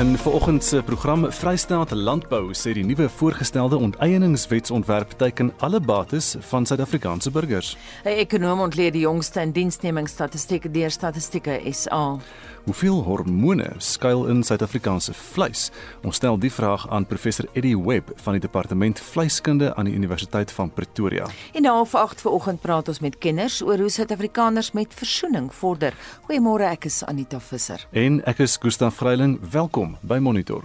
In vanoggend se program Vrystaat Landbou sê die nuwe voorgestelde onteieningswetsontwerp teiken alle bates van Suid-Afrikaanse burgers. 'n Ekonom ontleed die jongste indiensnemingsstatistieke deur Statistieke SA. Hoeveel hormone skuil in Suid-Afrikaanse vleis? Ons stel die vraag aan professor Eddie Webb van die departement vleiskunde aan die Universiteit van Pretoria. En na 8 vanoggend praat ons met kenners oor hoe Suid-Afrikaners met versoening vorder. Goeiemôre, ek is Anita Visser. En ek is Gustaf Vreiling. Welkom by Monitor.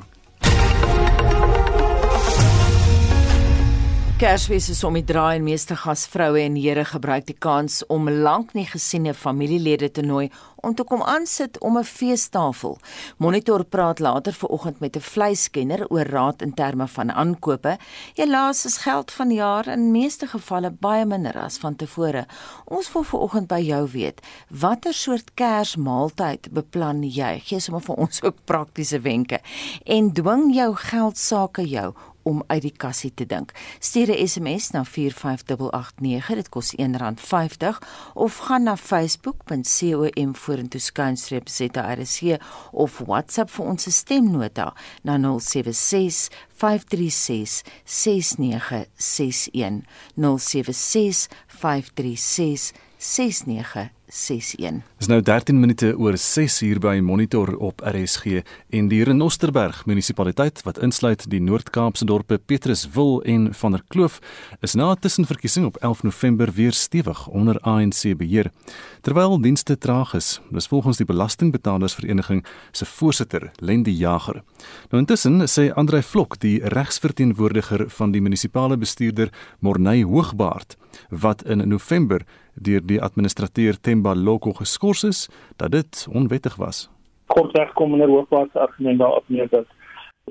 Kersfees is om die draai en meeste gasvroue en here gebruik die kans om lank nie gesiene familielede te nooi om te kom aansit om 'n feestafel. Monitor praat later vanoggend met 'n vleiskenner oor raad in terme van aankope. Helaas is geld vanjaar in meeste gevalle baie minder as van tevore. Ons wil vanoggend by jou weet, watter soort Kersmaaltyd beplan jy? Gee sommer vir ons ook praktiese wenke. En dwing jou geld sake jou om uit die kassie te dink. Stuur 'n SMS na 45889, dit kos R1.50 of gaan na facebook.com vorentoe skynstreep ZRC of WhatsApp vir ons stemnota na 076 536 6961 076 536 6961 61. Dis nou 13 minute oor 6 uur by Monitor op RSG en die Renosterberg munisipaliteit wat insluit die Noord-Kaapse dorpe Petruswil en Van der Kloof is na 'n tussenverkiesing op 11 November weer stewig onder ANC beheer. Terwyl dienste traag is, dis volgens die Belastingbetalersvereniging se voorsitter, Lendi Jager. Nou intussen sê Andrei Vlok, die regsverteenwoordiger van die munisipale bestuurder Morney Hoogbaard, wat in November deur die administrateur Themba Loko geskort is dat dit onwettig was. Kortweg kom meneer Hoogwaarts argument daarop neer dat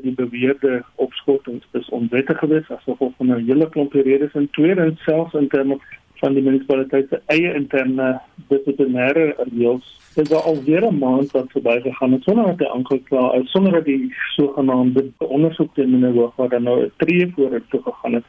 die beweerde opskortings is onwettig geweest as gevolg van 'n hele klomp redes en tweedens selfs in terme van die munisipaliteit se eie interne dissiplinêre reëls is daar alweer 'n maand wat verbygegaan het sonder dat hy aangeklaar is sonder dat die sogenaamde ondersoek teen meneer Hoogwaard dan nou 'n tree vooruit toe gegaan het.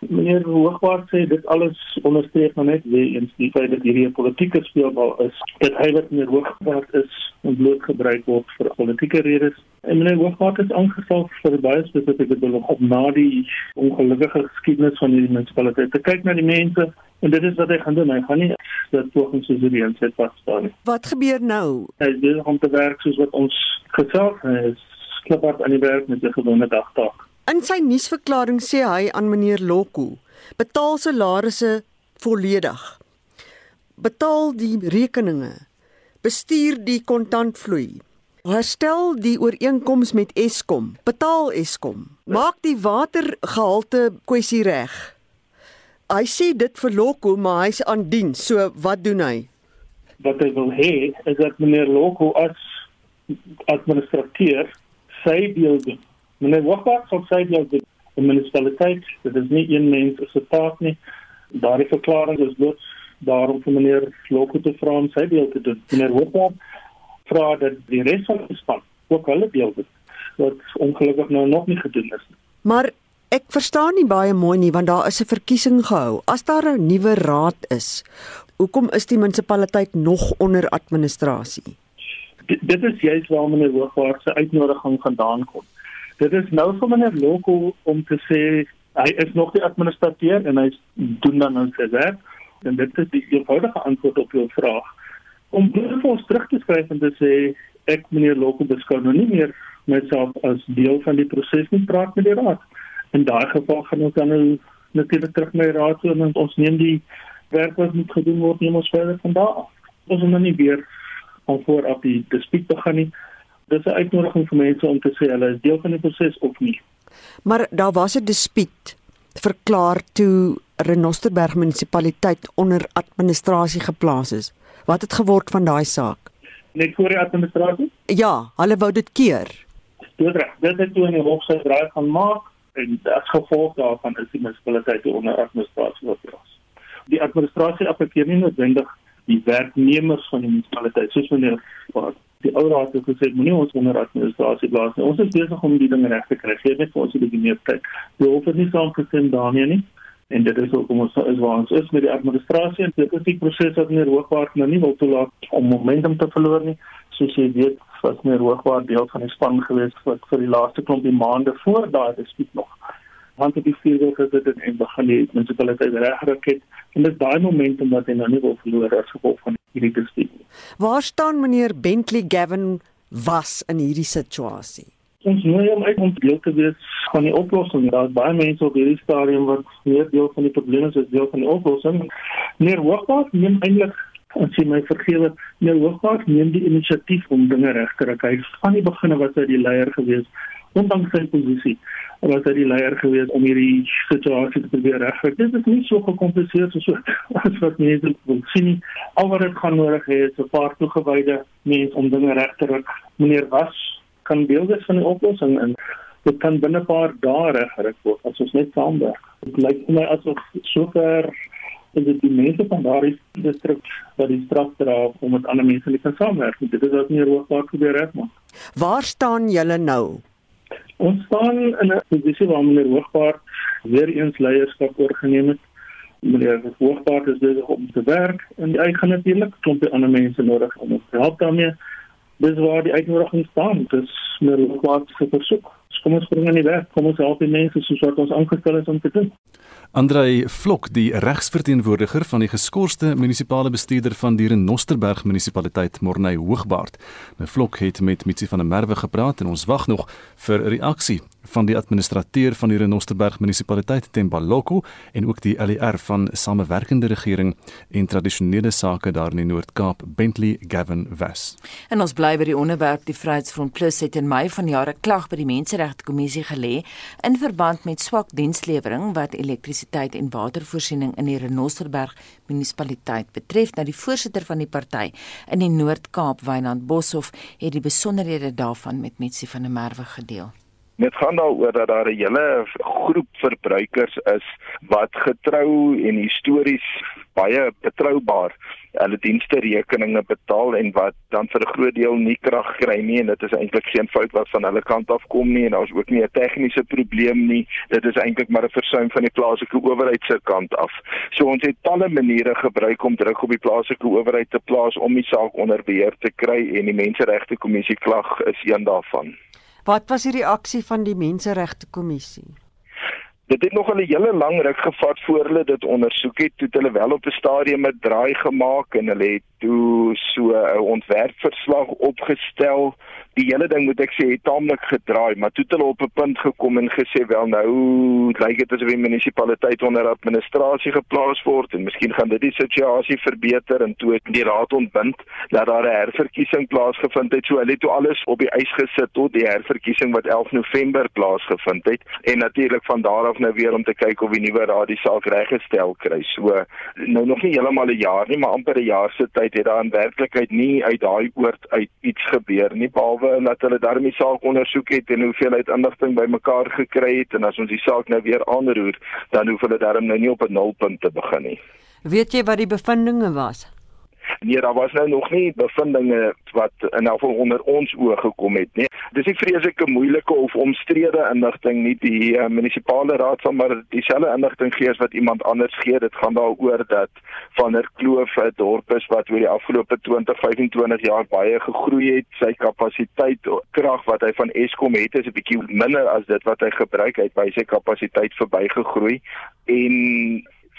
Meneer Hoogwaard sê dit alles onderstreep maar net weer eens die feit dat hierdie 'n politieke speelbal is. Dit hy wat meneer Hoogwaard is bloot gebruik word vir politieke redes. En meneer Hoogwaard is aangestel vir baie spesifieke doel om na die ongelukkige geskiedenis van hierdie munisipaliteit te kyk na die mense En dit is wat hy gaan doen. Hy gaan nie dat volgens soos die reën sit vas staan nie. Wat gebeur nou? Hy is besig om te werk soos wat ons gesê het. Kliphard aan die werk met 'n gewone dagtaak. In sy nuusverklaring sê hy aan meneer Lokko: "Betaal salarisse volledig. Betaal die rekeninge. Bestuur die kontantvloei. Herstel die ooreenkoms met Eskom. Betaal Eskom. Maak die watergehalte kwessie reg." Hy sê dit vir Lokko, maar hy's aan diens. So wat doen hy? Wat hy wil hê is dat meneer Lokko as administrateur sy deel doen. Meneer Wagwag sal sy deel doen. Die munisipaliteit, dit is nie een mens se taak nie. Daardie verklaring is bloot daarom vir meneer Lokko te vra om sy deel te doen. Meneer Wagwag vra dat die res van die span ook hulle deel doen. Wat ongelukkig nou nog nie gedoen is nie. Maar Ek verstaan nie baie mooi nie want daar is 'n verkiesing gehou. As daar 'n nuwe raad is, hoekom is die munisipaliteit nog onder administrasie? D dit is juist waar meneer Hoogwaard se uitnodiging vandaan kom. Dit is nou vir meneer Loko om te sê hy is nog die administrateur en hy doen dan nou sy werk en dit is die eenvoudige antwoord op jou vraag. Om vir ons terug te skryf en te sê ek meneer Loko beskou nou nie meer myself as deel van die proses nie, praat met die raad in daai geval gaan ons dan nou natuurlik terug na die raad toe en ons neem die werk wat moet gedoen word neem ons verder van daar af. Ons moet nou nie weer van voor af die dispuut begin nie. Dis 'n uitnodiging vir mense om te sê hulle is deel van die proses of nie. Maar daar was 'n dispuut verklaar toe Renosterberg munisipaliteit onder administrasie geplaas is. Wat het geword van daai saak? Net voor die administrasie? Ja, hulle wou dit keer. Dit reg. Dit het toe in die hof se draai gaan maak en as gevolg daarvan is die munisipaliteit onder administrasie geplaas. Die administrasie affekteer nie noodwendig die werknemers van die munisipaliteit soos meneer wat Die ou raad het gesê moenie ons onder administrasie blaas nie. Ons is besig om die ding reg te kry. Gee net vir ons 'n bietjie meer tyd. Die hof het nie saamgestem daarmee nie en dit is ook om ons is waar ons is met die administrasie en dit is die proses wat meer hoogwaardig nou nie wil toelaat om momentum te verloor nie soos jy weet was meer hoogwaardig deel van die span gewees wat vir die laaste klompie maande voor daai dispuut nog want dit is veel gesit het en begin die munisipaliteit regryk het en dis daai momentum wat hy nou nie wil verloor as gevolg van hierdie dispuut. Waar staan meneer Bentley Gavin was in hierdie situasie? Ons nooi hom uit om deel te wees van die oplossing. Daar is baie mense op hierdie stadium wat meer deel van die probleme is as deel van die oplossing. Meneer Hoogbaard neem eintlik as jy my vergewe, meneer Hoogbaard neem die inisiatief om dinge reg te kry. Van die begin was hy die leier gewees ondanks sy posisie was hy die leier gewees om hierdie situasie te probeer regkry. Dit is nie so gekompliseer soos as wat mense wil sien. Al wat dit gaan nodig hê is 'n paar toegewyde mense om dinge reg te ruk. Meneer Was kan deel wees van die oplossing en dit kan binne 'n paar dae reggerig word as ons net saamwerk. Dit lyk vir my asof sover en dit die mense van daardie distrik wat die straf dra om met ander mense te kan saamwerk. Dit is wat meer hoogbaar gebeur het maar. Waar staan julle nou? Ons staan in 'n posisie waar meneer Hoogbaard weer eens leierskap oorgeneem het. Meneer Hoogbaard is besig om te werk en hy gaan natuurlik klompie ander mense nodig om te help daarmee. Dis waar die uitnodiging staan. Dis meneer Hoogbaard se versoek. Kom ons bring aan die werk. Kom ons help die mense soos wat ons aangestel is om te doen. Andrei Vlok, die regsverteenwoordiger van die geskorste munisipale bestuurder van die Renosterberg munisipaliteit Morney Hoogbaard. Nou Vlok het met Mitsi van der Merwe gepraat en ons wag nog vir 'n reaksie van die administrateur van die Renosterberg munisipaliteit Tembaloko en ook die LER van Samewerkende Regering en Tradisionele Sake daar in die Noord-Kaap Bentley Gavin Wes. En ons bly by die onderwerp die Vryheidsfront Plus het in Mei van jare klag by die Menseregte Kommissie gelê in verband met swak dienslewering wat elektrisiteit en watervoorsiening in die Renosterberg munisipaliteit betref. Nou die voorsitter van die party in die Noord-Kaap Wynand Boshoff het die besonderhede daarvan met Metsi van der Merwe gedeel. Dit gaan daaroor dat daar 'n hele groep verbruikers is wat getrou en histories baie betroubaar hulle dienste rekeninge betaal en wat dan vir 'n groot deel nie krag kry nie en dit is eintlik geen fout wat van hulle kant af kom nie en daar's ook nie 'n tegniese probleem nie. Dit is eintlik maar 'n versuim van die plaaslike owerheid se kant af. So ons het talle maniere gebruik om druk op die plaaslike owerheid te plaas om die saak onder beheer te kry en die menseregte kommissie klag is een daarvan Wat was die reaksie van die Menseregte Kommissie? Dit het nog 'n hele lang ruk gevat voor hulle dit ondersoek het. Toe het hulle wel op 'n stadium 'n draai gemaak en hulle het toe so 'n ontwerpverslag opgestel die hele ding moet ek sê het taamlik gedraai, maar toe het hulle op 'n punt gekom en gesê wel nou lyk dit asof die munisipaliteit onder administrasie geplaas word en miskien gaan dit die situasie verbeter en toe het die raad ontbind dat daar 'n herverkiesing plaasgevind het. So hulle het toe alles op die ys gesit tot die herverkiesing wat 11 November plaasgevind het en natuurlik van daar af nou weer om te kyk of die nuwe raad die saak reggestel kry. So nou nog nie heeltemal 'n jaar nie, maar amper 'n jaar se tyd het daar in werklikheid nie uit daai oord uit iets gebeur nie behalwe dat hulle daarmee saak ondersoek het en hoeveel uit inligting bymekaar gekry het en as ons die saak nou weer aanroer, dan hoef hulle daarom nou nie op 'n nulpunt te begin nie. Weet jy wat die bevindinge was? Nee, daar was nou nog nie bevindinge wat in elk geval onder ons oë gekom het nie. Dis nie vreeslike moeilike of omstrede inligting nie. Die uh, munisipale raad sal maar dieselfde inligting gee as wat iemand anders gee. Dit gaan daaroor dat van der Kloof 'n dorp is wat oor die afgelope 20, 25 jaar baie gegroei het. Sy kapasiteit krag wat hy van Eskom het is 'n bietjie minder as dit wat hy gebruik het by sy kapasiteit verbygegroei en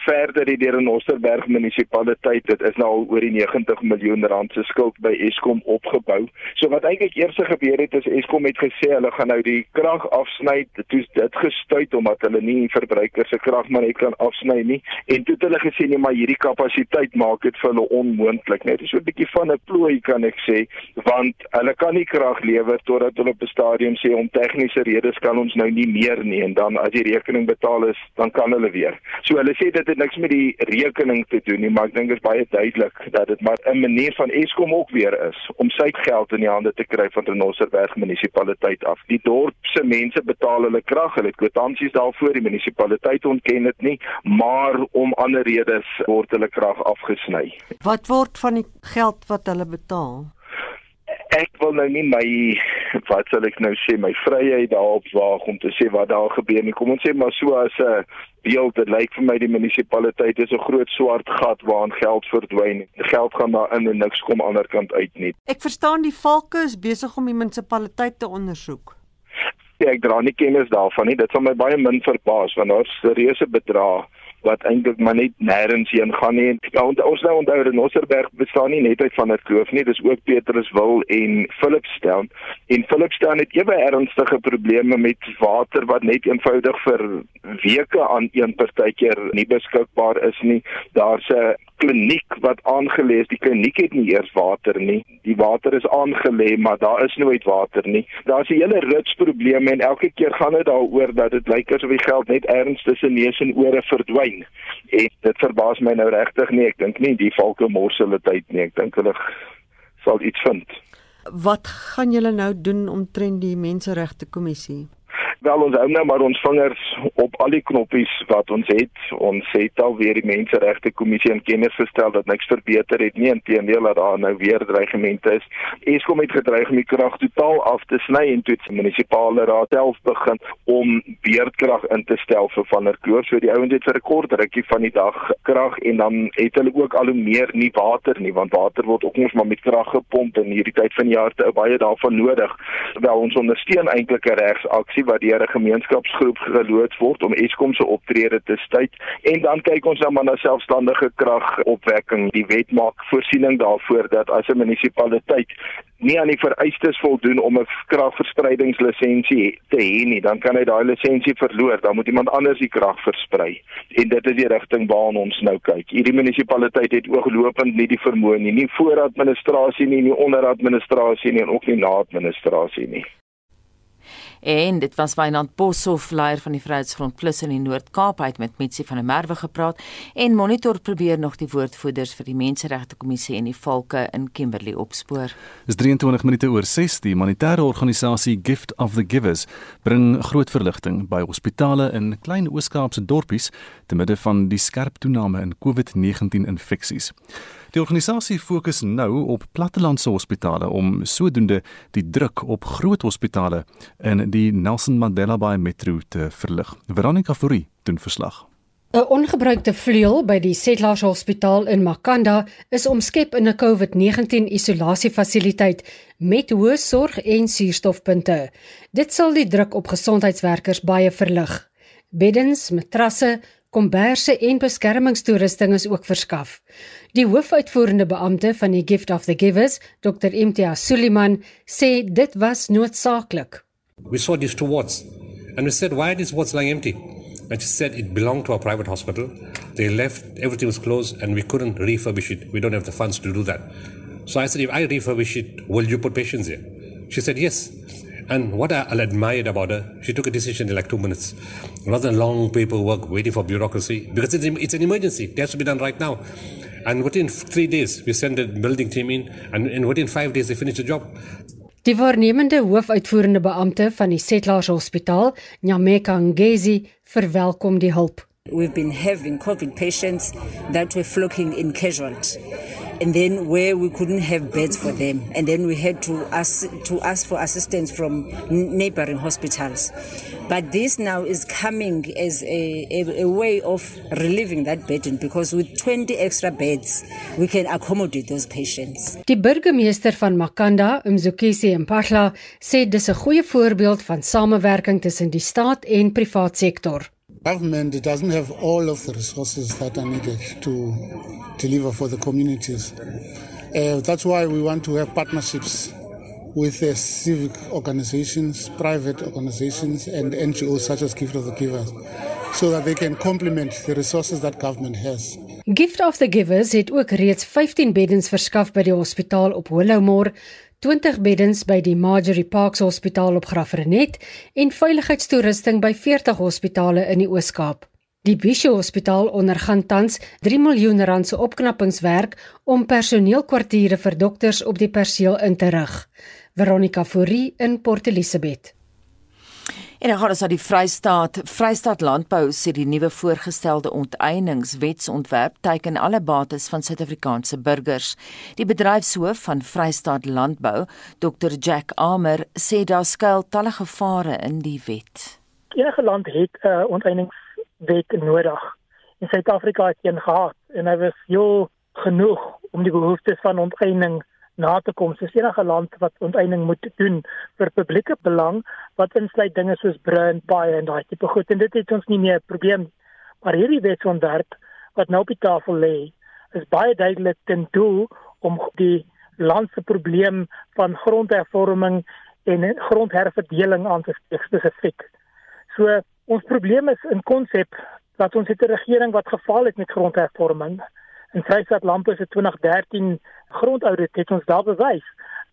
verder het deur in Osterberg munisipaliteit dit is nou al oor die 90 miljoen rand se skuld by Eskom opgebou. So wat eintlik eers gebeur het is Eskom het gesê hulle gaan nou die krag afsny. Dit dit gestuit omdat hulle nie verbruikers se krag maar net kan afsny nie. En toe het hulle gesê nee maar hierdie kapasiteit maak dit vir hulle onmoontlik net. Is so 'n bietjie van 'n plooi kan ek sê want hulle kan nie krag lewer totdat hulle op 'n stadium sê om tegniese redes kan ons nou nie meer nie en dan as die rekening betaal is dan kan hulle weer. So hulle sê dit het niks met die rekening te doen nie, maar ek dink dit is baie duidelik dat dit maar 'n manier van Eskom ook weer is om sy geld in die hande te kry van Renosterberg munisipaliteit af. Die dorp se mense betaal hulle krag, hulle het kwitansies daarvoor, die munisipaliteit ontken dit nie, maar om ander redes word hulle krag afgesny. Wat word van die geld wat hulle betaal? ek wil nou nie my wat sal ek nou sê my vryheid daarop waag om te sê wat daar gebeur nie. Kom ons sê maar so as 'n beeld dit lyk vir my die munisipaliteit is 'n groot swart gat waarin geld verdwyn. Die geld gaan daar in en niks kom ander kant uit nie. Ek verstaan die valke is besig om die munisipaliteit te ondersoek. Ja, ek dra nie kennis daarvan nie. Dit sal my baie min verbaas want daar's serieuse bedrae wat eintlik maar net nêrens heen gaan nie. Ja, ons ons nou onthou dat Nosserberg bestaan nie net uit van 'n kloof nie, dis ook Petruswil en Philipstown. En Philipstown het ewe ernstige probleme met water wat net eenvoudig vir weke aan een partykeer nie beskikbaar is nie. Daar's 'n kliniek wat aangelê is. Die kliniek het nie eers water nie. Die water is aangelê, maar daar is nooit water nie. Daar's 'n hele rits probleme en elke keer gaan dit daaroor dat dit lyk asof die geld net ergens tussen neus en ore verdwyn. En dit verbaas my nou regtig nie. Ek dink nie die valke mors hulle tyd nie. Ek dink hulle sal iets vind. Wat gaan julle nou doen omtrent die menseregte kommissie? Wel ons hou nou maar ons vingers op al die knoppies wat ons het. Ons het al weer die menseregte kommissie in kennis gestel dat niks verbeter het nie. Inteendeel dat daar nou weer dreigemente is. Eskom het gedreig om die krag totaal af te sny en toe die munisipale raad self begin om beerdkrag in te stel vir van der Kloof. So die ouens het vir 'n kort rukkie van die dag krag en dan het hulle ook al hoe meer nie water nie want water word ook ons maar met krag gepomp in hierdie tyd van die jaar te baie daarvan nodig. Wel ons ondersteun eintlik 'n regsaksie wat deur 'n gemeenskapsgroep geloods word om Eskom se optrede te stuit en dan kyk ons dan maar na selfstandige kragopwekking. Die wet maak voorsiening daarvoor dat as 'n munisipaliteit nie aan die vereistes voldoen om 'n kragverspreidingslisensie te hê nie, dan kan hy daai lisensie verloor. Dan moet iemand anders die krag versprei. En dit is die rigting waarna ons nou kyk. Hierdie munisipaliteit het ooglopend nie die vermoë nie, nie voor administrasie nie, nie onder administrasie nie en ook nie na administrasie nie. En dit was Wynand Boshoff, leier van die Vryheidsfront Plus in die Noord-Kaap uit met Mitsi van der Merwe gepraat en Monitor probeer nog die woordvoerders vir die Menseregte Kommissie en die Valke in Kimberley opspoor. Dis 23 minute oor 6 die humanitêre organisasie Gift of the Givers bring groot verligting by hospitale in klein Oos-Kaapse dorpies te midde van die skerp toename in COVID-19 infeksies. Die organisasie fokus nou op plattelandse hospitale om sodoende die druk op groot hospitale in die Nelson Mandela Bay Metro te verlig. Veronica Fourie doen verslag. 'n Ongebruikte vleuel by die Settlers Hospitaal in Makanda is omskep in 'n COVID-19 isolasiefasiliteit met hoë sorg en suurstofpunte. Dit sal die druk op gesondheidswerkers baie verlig. Beddens, matrasse, komberse en beskermingstoerusting is ook verskaf. Die hoofuitvoerende beampte van die Gift of the Givers, Dr. Imtiaz Suliman, sê dit was noodsaaklik. We saw these two wards and we said, why are these wards lying empty? And she said it belonged to a private hospital. They left, everything was closed, and we couldn't refurbish it. We don't have the funds to do that. So I said, if I refurbish it, will you put patients here? She said, yes. And what I admired about her, she took a decision in like two minutes. Rather than long paperwork waiting for bureaucracy, because it's, it's an emergency. It has to be done right now. And within three days, we sent a building team in, and, and within five days, they finished the job. Die waarnemende hoofuitvoerende beampte van die Settlers Hospitaal, Nyameka Ngezi, verwelkom die hulp. We've been having COVID patients that were flocking in casualty. And then where we couldn't have beds for them, and then we had to ask to ask for assistance from neighboring hospitals. But this now is coming as a, a, a way of relieving that burden because with 20 extra beds, we can accommodate those patients. Die burgemeester van Makanda, Mzukisi Mpahla, sê dis 'n goeie voorbeeld van samewerking tussen die staat en privaat sektor. Government doesn't have all of the resources that are needed to deliver for the communities. Uh, that's why we want to have partnerships with uh, civic organizations, private organizations, and NGOs such as Gift of the Givers, so that they can complement the resources that government has. Gift of the Givers het ook reeds 15 beddens verskaf by die hospitaal op Hollowmore, 20 beddens by die Marjorie Parks Hospitaal op Graafrenet en veiligheidstoerusting by 40 hospitale in die Oos-Kaap. Die Bisho Hospitaal ondergaan tans 3 miljoen rand se opknappingswerk om personeelkwartiere vir dokters op die perseel in te rig. Veronica Fourie in Port Elizabeth. En dan gaan ons na die Vrystaat. Vrystaat Landbou sê die nuwe voorgestelde onteieningswetsontwerp teiken alle bates van Suid-Afrikaanse burgers. Die bedryfshoof van Vrystaat Landbou, Dr Jack Amer, sê daar skuil talle gevare in die wet. Enige land het 'n uh, onteieningswet nodig. In Suid-Afrika het een gehad en hy was heel genoeg om die behoeftes van onteiening na te kom. Soos enige land wat onteiening moet doen vir publieke belang wat insluit dinge soos bruin paaie en daai tipe goed en dit het ons nie meer 'n probleem. Maar hierdie wetsontwerp wat nou op die tafel lê, is baie duidelik ten doel om die land se probleem van grondhervorming en grondherverdeling aan te spreek spesifiek. So ons probleem is in konsep dat ons het 'n regering wat gefaal het met grondhervorming. In Vryheid Landbou se 2013 grondaudit het ons daar bewys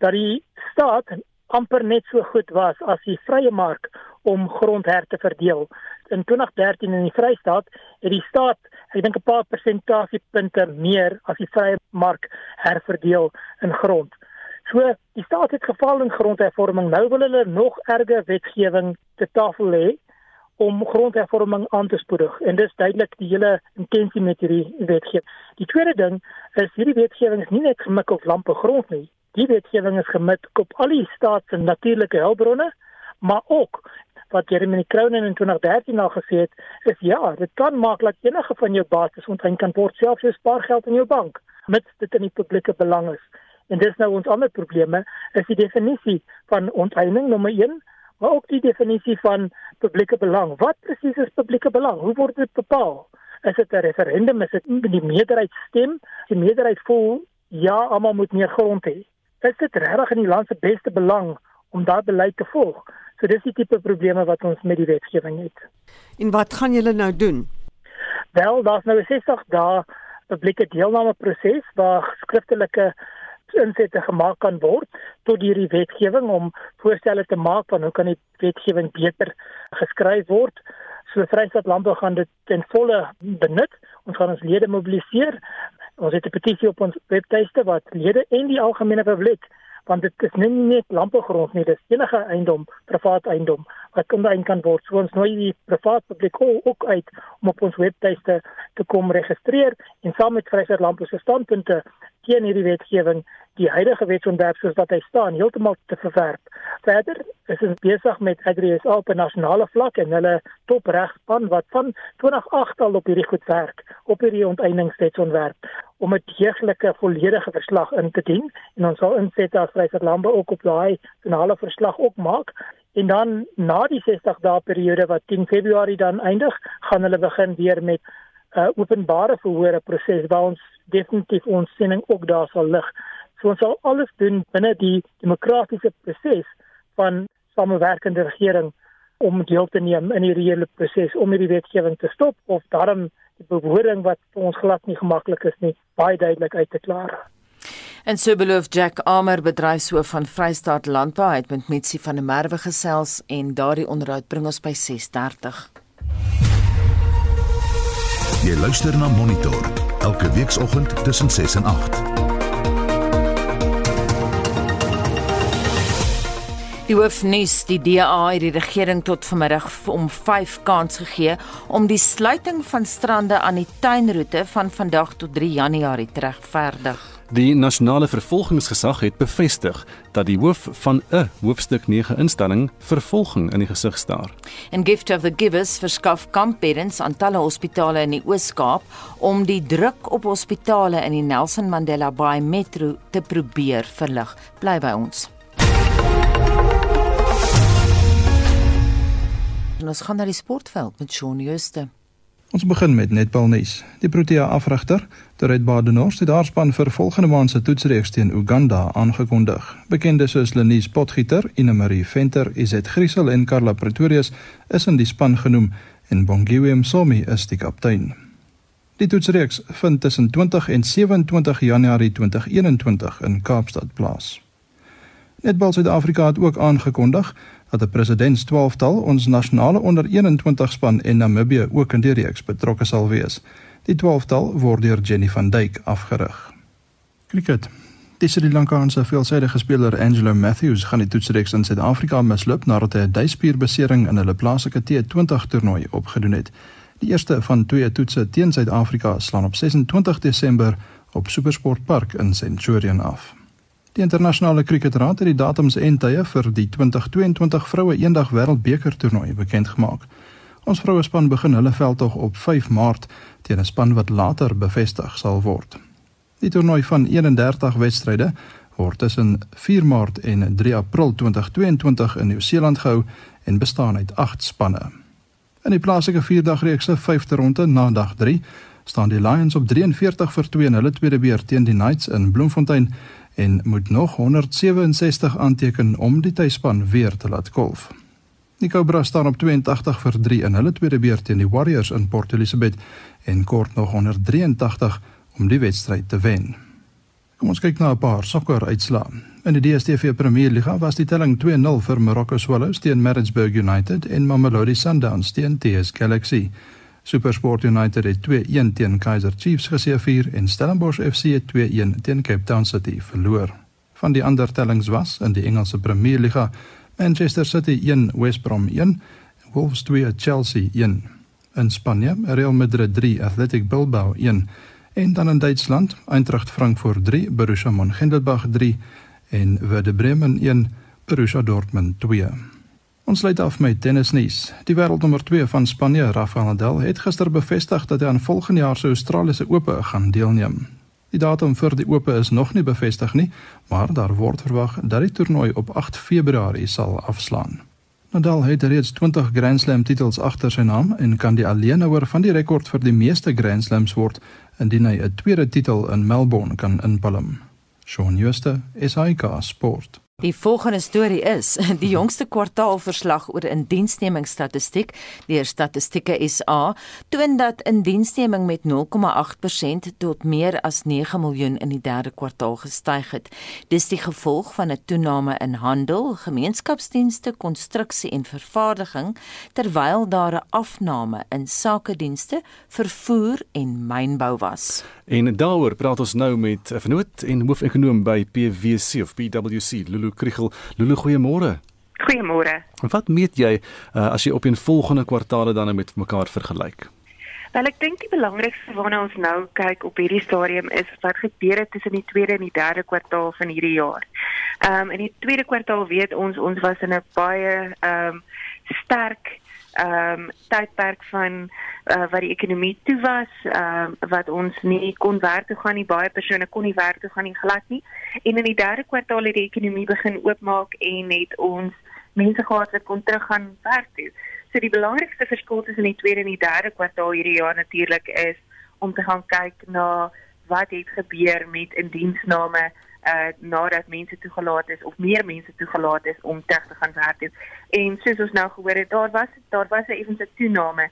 dat die staat amper net so goed was as die vrye mark om grond her te verdeel. In 2013 in die Vrystaat het die staat, ek dink 'n paar persentasiepunte meer as die vrye mark herverdeel in grond. So die staat het geval in grondhervorming. Nou wil hulle nog erger wetgewing te tafel lê om grondhervorming aan te spoedig en dis duidelik die hele intensie met hierdie wetgewing. Die tweede ding is hierdie wetgewing is nie net gemik op lampe grond nie. Die wetgewing is gemik op al die staat se natuurlike hulpbronne, maar ook wat Jeremy Cronin in 2013 al gesê het, is ja, dit kan maak dat enige van jou bates onteien kan word selfs jou spaargeld in jou bank, mits dit in die publieke belang is. En dis nou ons ander probleme, is die definisie van onteiening nommer 1 maar ook die definisie van publieke belang. Wat presies is publieke belang? Hoe word dit bepaal? Is dit 'n referendum? Is dit die meerderheid stem? Die meerderheid voel ja, almal moet meer grond hê. Is dit regtig in die land se beste belang om daardie beleid te volg? So dis die tipe probleme wat ons met die wetgewing het. En wat gaan julle nou doen? Wel, daar's nou 'n 60 dae publieke deelname proses waar skriftelike insette gemaak kan word tot hierdie wetgewing om voorstelle te maak van hoe kan die wetgewing beter geskryf word. So Vryheid Landbou gaan dit ten volle benut. Ons gaan ons lede mobiliseer. Ons het 'n petisie op ons webtuiste wat lede en die algemene publiek want dit is nie net landbougrond nie, dis enige eiendom, privaat eiendom wat onderin kan word. So ons nooi die privaat publiek ook uit om op ons webtuiste te kom registreer en saam met Vryheid Landbou se standpunte teen hierdie wetgewing die huidige wetsontwerp soos wat hy staan heeltemal te verwerp. Verder is ons besig met AgriSA op 'n nasionale vlak en hulle topregspan wat van 2008 al op hierdie goed werk op hierdie onteieningswetsontwerp om 'n deeglike volledige verslag in te dien en ons sal inset as Vryheid Landbou ook op daai finale verslag opmaak en dan na die 60 dae periode wat 10 Februarie dan eindig, gaan hulle begin weer met 'n uh, openbare verhore proses waar ons definitief ons siening ook daar sal lig. So ons sal alles doen binne die demokratiese proses van samewerkende regering om deel te neem in hierdie hele proses om hierdie wetgewing te stop of daarom die bewoording wat vir ons glad nie gemaklik is nie baie duidelik uit te klaar. En so beloof Jack Amer bedryfshoof van Vrystaat Landbou het met Mitsi van der Merwe gesels en daardie onderhoud bring ons by 6:30. Jy luister na Monitor elke weekoggend tussen 6 en 8. Die hoofnuus, die DA het die regering tot vanmiddag om 5 kans gegee om die sluiting van strande aan die tuinroete van vandag tot 3 Januarie te regverdig. Die nasionale vervolgingsgesag het bevestig dat die hoof van 'n hoofstuk 9 instelling vervolging in die gesig staar. En Gift of the Givers verskaf kampbeddens aan talle hospitale in die Oos-Kaap om die druk op hospitale in die Nelson Mandela Bay Metro te probeer verlig. Bly by ons. En ons gaan na die sportveld met Shaun Jooste. Ons begin met netbalnuus. Die Protea afrigter, Dorrit Badenhorst, het haar span vir volgende maand se toetsreeks teen Uganda aangekondig. Bekendes soos Lenies Potgieter, Ina Marie Venter, Izet Griesel en Carla Pretorius is in die span genoem en Bongiwe Msomi is die kaptein. Die toetsreeks vind tussen 20 en 27 Januarie 2021 in Kaapstad plaas. Netbal Suid-Afrika het ook aangekondig dat 'n presidents-12tal ons nasionale onder 21 span en Namibië ook in die reeks betrokke sal wees. Die 12tal word deur Jenny van Duyk afgerig. Kriket. Die Sri Lankaanse veelsidige speler Angelo Matthews gaan die toetsreeks in Suid-Afrika misloop nadat hy 'n duispierbesering in hulle plaaslike T20 toernooi opgedoen het. Die eerste van twee toetse teen Suid-Afrika slaan op 26 Desember op Supersport Park in Centurion af. Die internasionale kriketraad het die datums en tye vir die 2022 vroue eendag wêreldbeker toernooi bekend gemaak. Ons vroue span begin hulle veldtog op 5 Maart teen 'n span wat later bevestig sal word. Die toernooi van 31 wedstryde word tussen 4 Maart en 3 April 2022 in Nieu-Seeland gehou en bestaan uit 8 spanne. In die plaaslike 4-dagreeks se 5de ronde na dag 3 staan die Lions op 43 vir 2 in hulle tweede beurt teen die Knights in Bloemfontein en moet nog 167 aanteken om die tuisspan weer te laat kolf. Die Cobras staan op 82 vir 3 in hulle tweede beurt teen die Warriors in Port Elizabeth en kort nog 183 om die wedstryd te wen. Kom ons kyk na 'n paar sokker uitslae. In die DStv Premier Liga was die telling 2-0 vir Morocco Swallows teen Maritzburg United en Mamelodi Sundowns teen TS Galaxy. SuperSport United het 2-1 teen Kaizer Chiefs geseëvier en Stellenbosch FC het 2-1 teen Cape Town City verloor. Van die ander tellings was in die Engelse Premier Liga Manchester City 1 West Brom 1 Wolves 2 Chelsea 1 in Spanje Real Madrid 3 Athletic Bilbao 1 en dan in Duitsland Eintracht Frankfurt 3 Borussia Mönchengladbach 3 en Werder Bremen 1 Borussia Dortmund 2. Ons sluit af met tennisnuus. Die wêreldnommer 2 van Spanje, Rafael Nadal, het gister bevestig dat hy aan volgende jaar se Australiese Ope gaan deelneem. Die datum vir die Ope is nog nie bevestig nie, maar daar word verwag dat die toernooi op 8 Februarie sal afslaan. Nadal het reeds 20 Grand Slam titels agter sy naam en kan die alleenhouer van die rekord vir die meeste Grand Slams word indien hy 'n tweede titel in Melbourne kan inpalm. Shaun Schuster, SAK Sport. Die volgende storie is die jongste kwartaalverslag oor indiensnemingsstatistiek deur Statistieke SA toon dat indiensneming met 0,8% tot meer as 9 miljoen in die derde kwartaal gestyg het. Dis die gevolg van 'n toename in handel, gemeenskapsdienste, konstruksie en vervaardiging terwyl daar 'n afname in sakedienste, vervoer en mynbou was. En daaroor praat ons nou met 'n vernoot en hoofekonoom by PwC of PwC Lulu Lulu Kriel. Lulu, goeiemôre. Goeiemôre. Wat meet jy uh, as jy op 'n volgende kwartaale dan met mekaar vergelyk? Wel, ek dink die belangrikste waarna ons nou kyk op hierdie stadium is wat gebeur het tussen die tweede en die derde kwartaal van hierdie jaar. Ehm um, in die tweede kwartaal weet ons ons was in 'n baie ehm um, sterk ehm um, tydperk van uh, wat die ekonomie toe was, ehm um, wat ons nie kon werk toe gaan nie, baie persone kon nie werk toe gaan nie glad nie. En in die derde kwartaal het die ekonomie begin oopmaak en het ons mense gehad wat kon teruggaan werk toe. So die belangrikste verskil tussen die tweede en die derde kwartaal hierdie jaar natuurlik is om te gaan kyk na wat het gebeur met indiensname uh nadat mense toegelaat is of meer mense toegelaat is om terug te gaan werk het. En soos ons nou gehoor het, daar was daar was 'n effense toename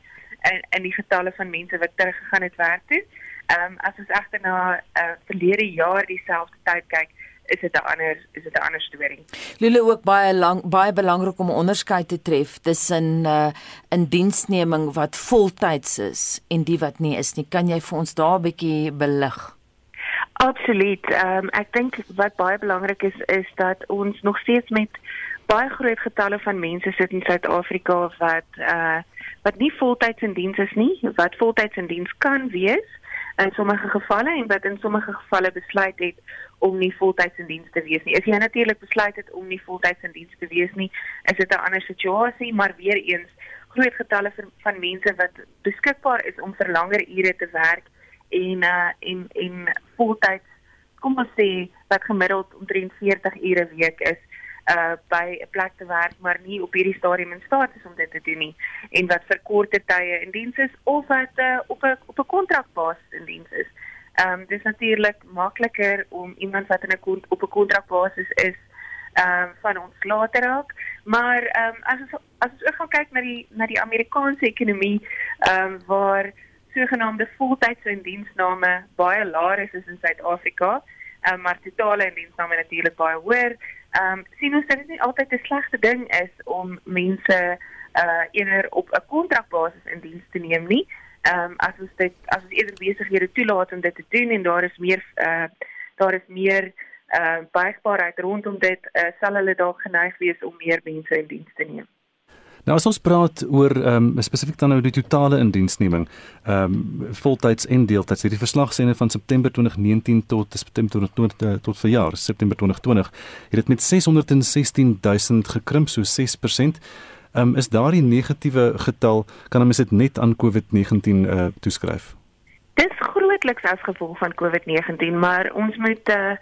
in in die getalle van mense wat terug gegaan het werk toe. Ehm um, as ons egter na uh verlede jaar dieselfde tyd kyk, is dit 'n ander is dit 'n ander storie. Lule ook baie lank baie belangrik om 'n onderskeid te tref tussen uh in diensneming wat voltyds is en die wat nie is nie. Kan jy vir ons daar 'n bietjie belig? Absoluut. Ehm um, ek dink wat baie belangrik is is dat ons nog steeds met baie groot getalle van mense sit in Suid-Afrika wat uh wat nie voltyds in diens is nie, wat voltyds in diens kan wees in sommige gevalle en wat in sommige gevalle besluit het om nie voltyds in diens te wees nie. As jy natuurlik besluit het om nie voltyds in diens te wees nie, is dit 'n ander situasie, maar weer eens groot getalle van, van mense wat beskikbaar is om vir langer ure te werk en uh en en voltyds kom ons sê wat gemiddeld omtrent 40 ure week is uh by 'n plek te werk maar nie op hierdie stadium in staat is om dit te doen nie en wat vir korte tye in diens is of wat uh, op 'n op 'n kontrakbasis in diens is. Ehm um, dis natuurlik makliker om iemand wat in 'n op 'n kontrakbasis is ehm um, van ons later raak, maar ehm um, as ons as ons ook gaan kyk na die na die Amerikaanse ekonomie ehm um, waar sogenaamde voltydse indiensname baie laer is as in Suid-Afrika, um, maar totale indiensname natuurlik baie hoër. Ehm um, sien ons dat dit nie altyd 'n slegte ding is om mense uh eerder op 'n kontrakbasis in diens te neem nie. Ehm um, as ons dit as ons eerder besighede toelaat om dit te doen en daar is meer uh daar is meer uh buigbaarheid rondom dit uh, sal hulle dalk geneig wees om meer mense in diens te neem. Nou as ons praat oor ehm um, spesifiek dan nou die totale indiensneming, ehm um, voltyds en deeltyds, hierdie verslag sê van September 2019 tot September 2020 eh, tot verjaar September 2020, het dit met 616 000 gekrimp so 6%. Ehm um, is daardie negatiewe getal kan ons dit net aan COVID-19 uh, eh, toeskryf? Dis grootliks as gevolg van COVID-19, maar ons moet uh,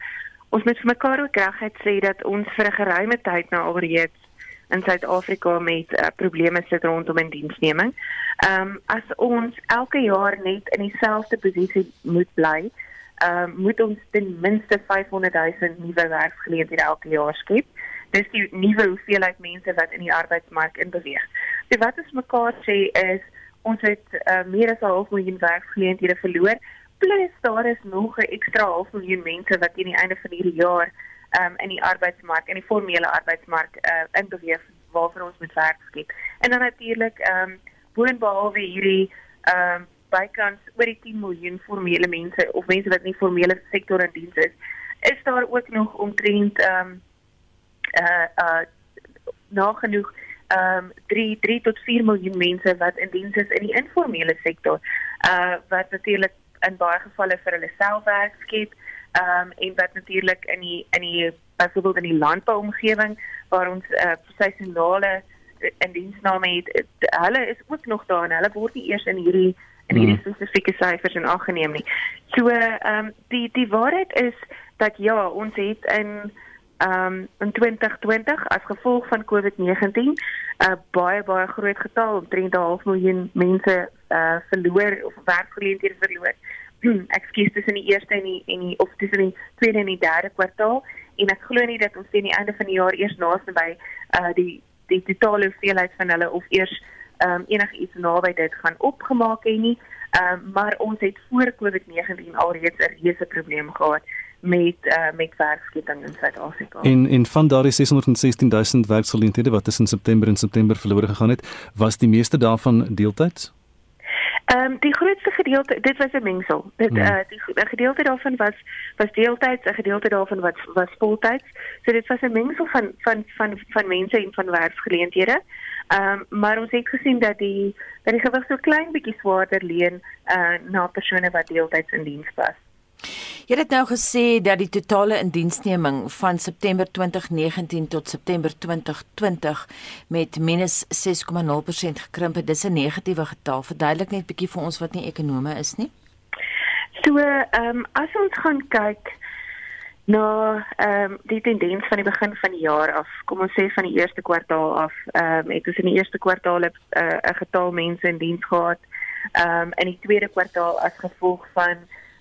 ons moet vir mekaar ook regtig sê dat ons vir 'n geruime tyd nou alreeds in Suid-Afrika met uh, probleme sit rondom indiensneming. Ehm um, as ons elke jaar net in dieselfde posisie moet bly, ehm um, moet ons ten minste 500 000 nuwe werksgeleenthede elke jaar skep. Dis die nuwe hoeveelheid mense wat in die arbeidsmark inbeweeg. So wat ons mekaar sê is ons het uh, meer as 'n half miljoen werksgeleenthede verloor plus daar is nog 'n ekstra half miljoen mense wat teen die einde van hierdie jaar um, in die arbeidsmark in die formele arbeidsmark uh, inbeweeg waarvoor ons moet werk skep. En dan natuurlik ehm um, boonbehalwe hierdie ehm um, bykans oor die 10 miljoen formele mense of mense wat nie formele sektor in diens is, is daar ook nog omtrent ehm um, uh uh nagenoeg ehm um, 3 3 tot 4 miljoen mense wat in diens is in die informele sektor. Uh wat natuurlik in baie gevalle vir hulle self werk skep ehm um, en wat natuurlik in die in die byvoorbeeld in die landbouomgewing waar ons uh, seisonale uh, indiensname het, uh, hulle is ook nog daar en hulle word nie eers in hierdie in hierdie hmm. spesifieke syfers in ag geneem nie. So ehm um, die die waarheid is dat ja, ons het in ehm um, in 2020 as gevolg van COVID-19 'n uh, baie baie groot getal, omtrent 'n half miljoen mense uh verloor of werkgeleenthede verloor ekskuus tussen die eerste en die en die of tussen die tweede en die derde kwartaal en ek glo nie dat ons teen die einde van die jaar eers naaste by uh die die totale hoeveelheid van hulle of eers ehm um, enigiets naby dit gaan opgemaak hê nie. Ehm um, maar ons het voor COVID-19 alreeds 'n reuse probleem gehad met uh met werkskeping in Suid-Afrika. En en van daardie 616 000 werksgeleenthede wat tussen September en September verlore gegaan het, was die meeste daarvan deeltyds? Ehm um, die grootste gedeelte dit was 'n mengsel. Dit eh uh, die, gedeelte daarvan was was deeltyds, 'n gedeelte daarvan wat was voltyds. So dit was 'n mengsel van van van van mense en van werksgeleenthede. Ehm um, maar ons het gesien dat die dat die gewig so klein bietjie swaarder leen eh uh, na persone wat deeltyds in diens was. Jy het nou gesê dat die totale indiensneming van September 2019 tot September 2020 met -6,0% gekrimp het. Dis 'n negatiewe getal. Verduidelik net bietjie vir ons wat nie ekonome is nie. So, ehm um, as ons gaan kyk na ehm um, die tendens van die begin van die jaar af, kom ons sê van die eerste kwartaal af, ehm um, het ons in die eerste kwartaal 'n uh, getal mense in diens gehad. Ehm um, in die tweede kwartaal as gevolg van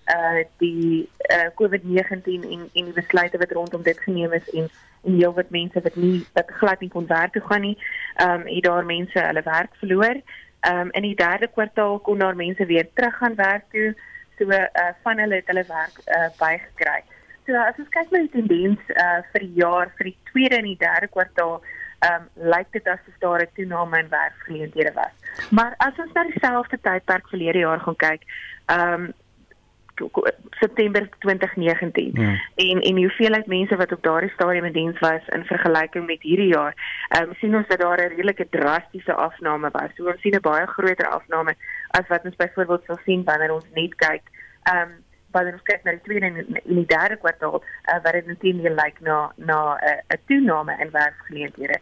uh die uh COVID-19 en en die besluite wat rondom dit geneem is en en heel wat mense wat nie wat glad nie kon werk toe gaan nie. Um het daar mense hulle werk verloor. Um in die derde kwartaal kon daar mense weer terug gaan werk toe. So uh van hulle het hulle werk uh bygekry. So as ons kyk na die tendens uh vir die jaar vir die tweede en die derde kwartaal um lyk dit asof daar 'n toename in werkgeleenthede was. Maar as ons na dieselfde tydperk verlede jaar gaan kyk, um September 2019 ja. en en hoeveelheid mense wat op daardie stadium in diens was in vergelyking met hierdie jaar. Ehm um, sien ons dat daar 'n redelike drastiese afname was. So ons sien 'n baie groter afname as wat ons byvoorbeeld sou sien wanneer ons net kyk ehm um, wanneer ons kyk na die tweede en in die derde kwartaal uh, wat dit natuurlik lyk na na 'n uh, toename in werksgeleenthede.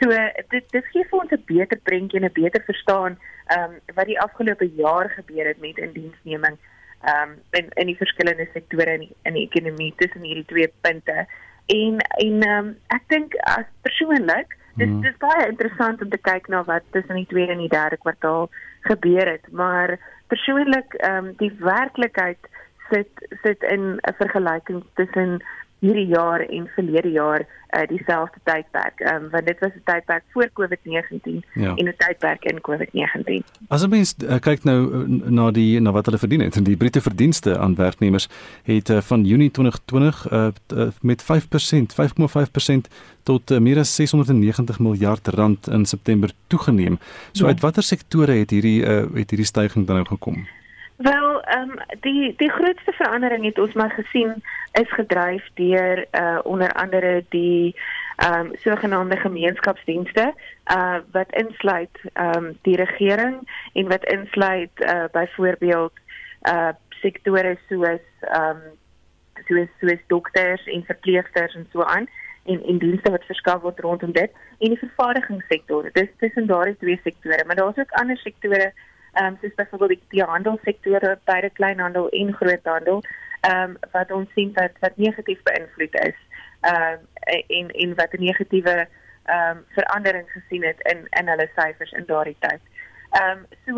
So uh, dit dit gee vir ons 'n beter prentjie en 'n beter verstaan ehm um, wat die afgelope jaar gebeur het met indiensneming ehm um, in in die verskillende sektore in die, in die ekonomie tussen hierdie twee punte. En en ehm um, ek dink as persoonlik, dis hmm. dis baie interessant om te kyk na wat tussen die tweede en die derde kwartaal gebeur het, maar persoonlik ehm um, die werklikheid sit sit in 'n vergelyking tussen hierdie jaar en verlede jaar uh, dieselfde tydperk. Um, want dit was 'n tydperk voor COVID-19 ja. en 'n tydperk in COVID-19. As mens uh, kyk nou uh, na die na wat hulle verdien het en die Britte verdienste aan werknemers het uh, van Junie 2020 uh, uh, met 5%, 5,5% tot uh, meer as 690 miljard rand in September toegeneem. So ja. uit watter sektore het hierdie uh, het hierdie stygings dan nou gekom? Wel, ehm um, die die grootste verandering het ons maar gesien is gedryf deur uh onder andere die ehm um, sogenaamde gemeenskapsdienste uh wat insluit ehm um, die regering en wat insluit uh byvoorbeeld uh sektore soos ehm um, soos soos dokters en verpleegsters en so aan en en dienste wat verskaf word rondom dit en die vervaardigingssektor. Dis tussen daardie twee sektore, maar daar's ook ander sektore ehm um, soos byvoorbeeld die, die handelssektor, beide kleinhandel en groothandel, ehm um, wat ons sien dat wat negatief beïnvloed is. Ehm um, en en wat 'n negatiewe ehm um, verandering gesien het in in hulle syfers in daardie tyd. Ehm um, so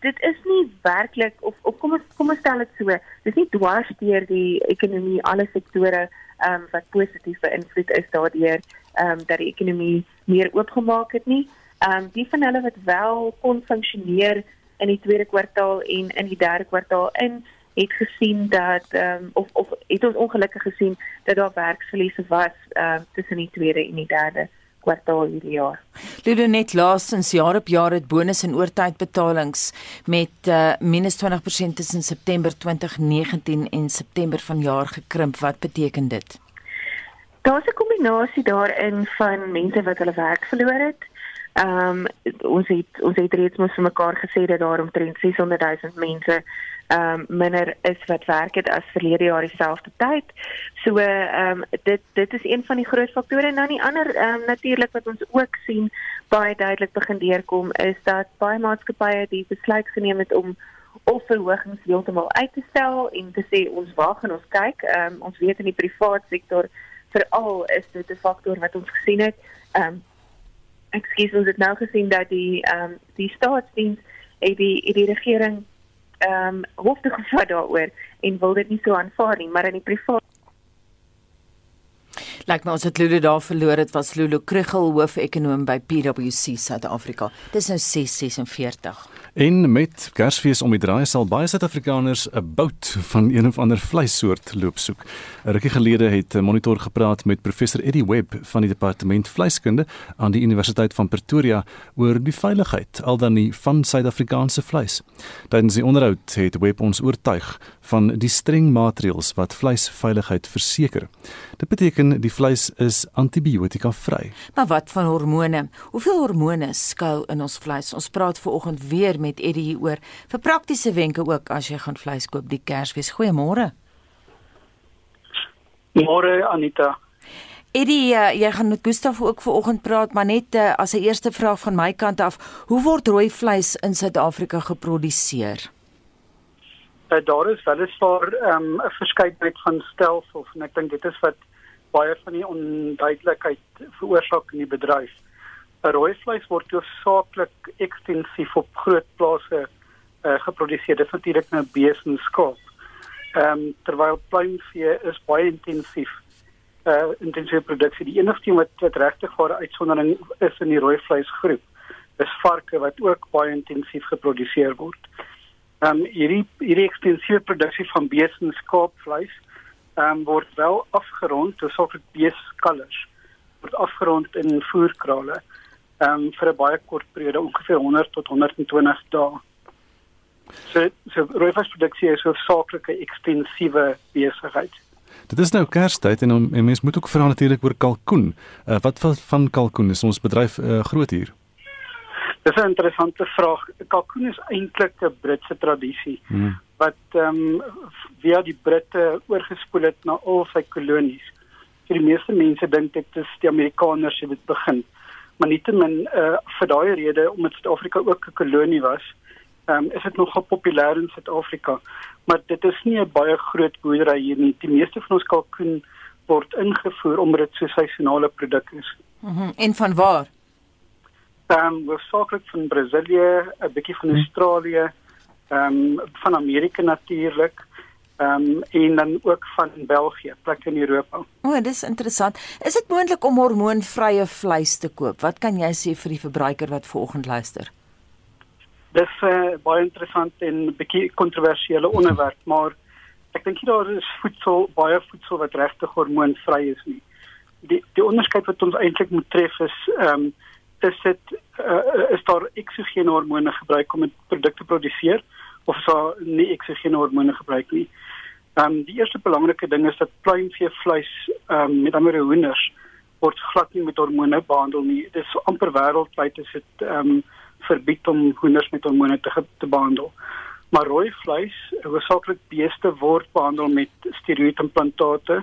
dit is nie werklik of of kom ons kom ons stel dit so, dis nie dwars deur die ekonomie alle sektore ehm um, wat positief beïnvloed is daardeur ehm um, dat die ekonomie meer oopgemaak het nie. Ehm um, die van hulle wat wel kon funksioneer in die tweede kwartaal en in die derde kwartaal in het gesien dat ehm um, of of het ons ongelukkig gesien dat daar werksverliese was ehm um, tussen die tweede en die derde kwartaal hierdie jaar. Lede net laasens jaar op jaar het bonus en oortydbetalings met uh, -20% tussen September 2019 en September vanjaar gekrimp. Wat beteken dit? Daar's 'n kombinasie daarin van mense wat hulle werk verloor het. Ehm um, ons het ons het reeds mos vir mekaar gesê dat daar omtrent 600 000 mense ehm um, minder is wat werk het as verlede jaar dieselfde tyd. So ehm um, dit dit is een van die groot faktore en dan die ander ehm um, natuurlik wat ons ook sien baie duidelik begin deurkom is dat baie maatskappye die besluit geneem het om of verhogings heeltemal uit te stel en te sê ons wag en ons kyk. Ehm um, ons weet in die privaat sektor veral is dit 'n faktor wat ons gesien het. Ehm um, ekskuus ons het nou gesien dat die ehm um, die staatsdiens het die die regering ehm um, hoef te gevat daaroor en wil dit nie so aanvaar nie, maar in die privaat Lyk my ons het Lulu daar verloor. Dit was Lulu Krugel, hoofekonoom by PwC Suid-Afrika. Dis nou 6:46. En met Kersfees om die draai sal baie Suid-Afrikaners 'n bout van een of ander vleissoort loop soek. 'n Rukkie gelede het 'n monitor gepraat met professor Eddie Webb van die departement vleiskunde aan die Universiteit van Pretoria oor die veiligheid al dan nie van Suid-Afrikaanse vleis. Tydens die onderhoud het Webb ons oortuig van die streng maatreëls wat vleisveiligheid verseker. Dit beteken die vleis is antibiotika vry. Maar wat van hormone? Hoeveel hormone skuil in ons vleis? Ons praat ver oggend weer met Eddie hieroor. Vir praktiese wenke ook as jy gaan vleis koop die Kersfees. Goeiemôre. Môre Anita. Eddie, uh, jy gaan met Gustaf ook ver oggend praat, maar net uh, as 'n eerste vraag van my kant af, hoe word rooi vleis in Suid-Afrika geproduseer? Uh, daar is weliswaar ehm, 'n verskeidenheid van stelsels en ek dink dit is wat baie van die onduidelikheid veroorsaak in die bedryf. 'n Rooi vleis word hoofsaaklik ekstensief op groot plase uh, geproduseer. Dit is natuurlik nou bees en skaap. Ehm um, terwyl pluimvee is baie intensief uh intensieve produksie. Die enigste wat wat regtig vir uitsondering is in die rooi vleisgroep is varke wat ook baie intensief geproduseer word. Ehm um, hierdie hierdie ekstensiewe produksie van bees en skaapvleis ehm um, word wel afgerond, dis ook beeskalvers word afgerond in voerkrale ehm um, vir 'n baie kort periode, ongeveer 100 tot 120 dae. So so rooivisproduksie is 'n saaklike ekstensiewe besigheid. Dit is nou Kerstyd en, en mens moet ook vra natuurlik oor kalkoen. Uh, wat van kalkoen is ons bedryf uh, groot hier? Dis 'n interessante vraag. Kalkoen is eintlik 'n Britse tradisie hmm. wat ehm um, via die Britte oorgespoel het na al sy kolonies. Vir die meeste mense dink dit is die Amerikaners wat dit begin. Maar nietemin uh, vir daai rede omdat Suid-Afrika ook 'n kolonie was, ehm um, is dit nogal populêr in Suid-Afrika. Maar dit is nie 'n baie groot boerdery hier nie. Die meeste van ons kalkoen word ingevoer omdat dit so 'n seisonale produk is. Mm -hmm. En van waar? Ehm um, hoofsaaklik van Brasilië, 'n bietjie van Australië, ehm um, van Amerika natuurlik. Ehm um, en dan ook van België, plekke in Europa. O, oh, dis interessant. Is dit moontlik om hormoonvrye vleis te koop? Wat kan jy sê vir die verbruiker wat vanoggend luister? Dis 'n uh, eh, baie interessant en bietjie kontroversiële onderwerp, maar ek dink daar is voedsel, baie voedsel wat regtig hormoonvry is nie. Die die onderskeid wat ons eintlik moet tref is ehm um, is dit uh, is daar eksogene hormone gebruik om 'n produk te produseer of as daar nie eksogene hormone gebruik nie. Ehm um, die eerste belangrike ding is dat pluimvee vleis ehm um, met ander hoenders word glad nie met hormone behandel nie. Dit is amper wêreldwyd is dit ehm um, verbied om hoenders met hormone te te behandel. Maar rooi vleis, hoofsaaklik beeste word behandel met steroïdimplantate,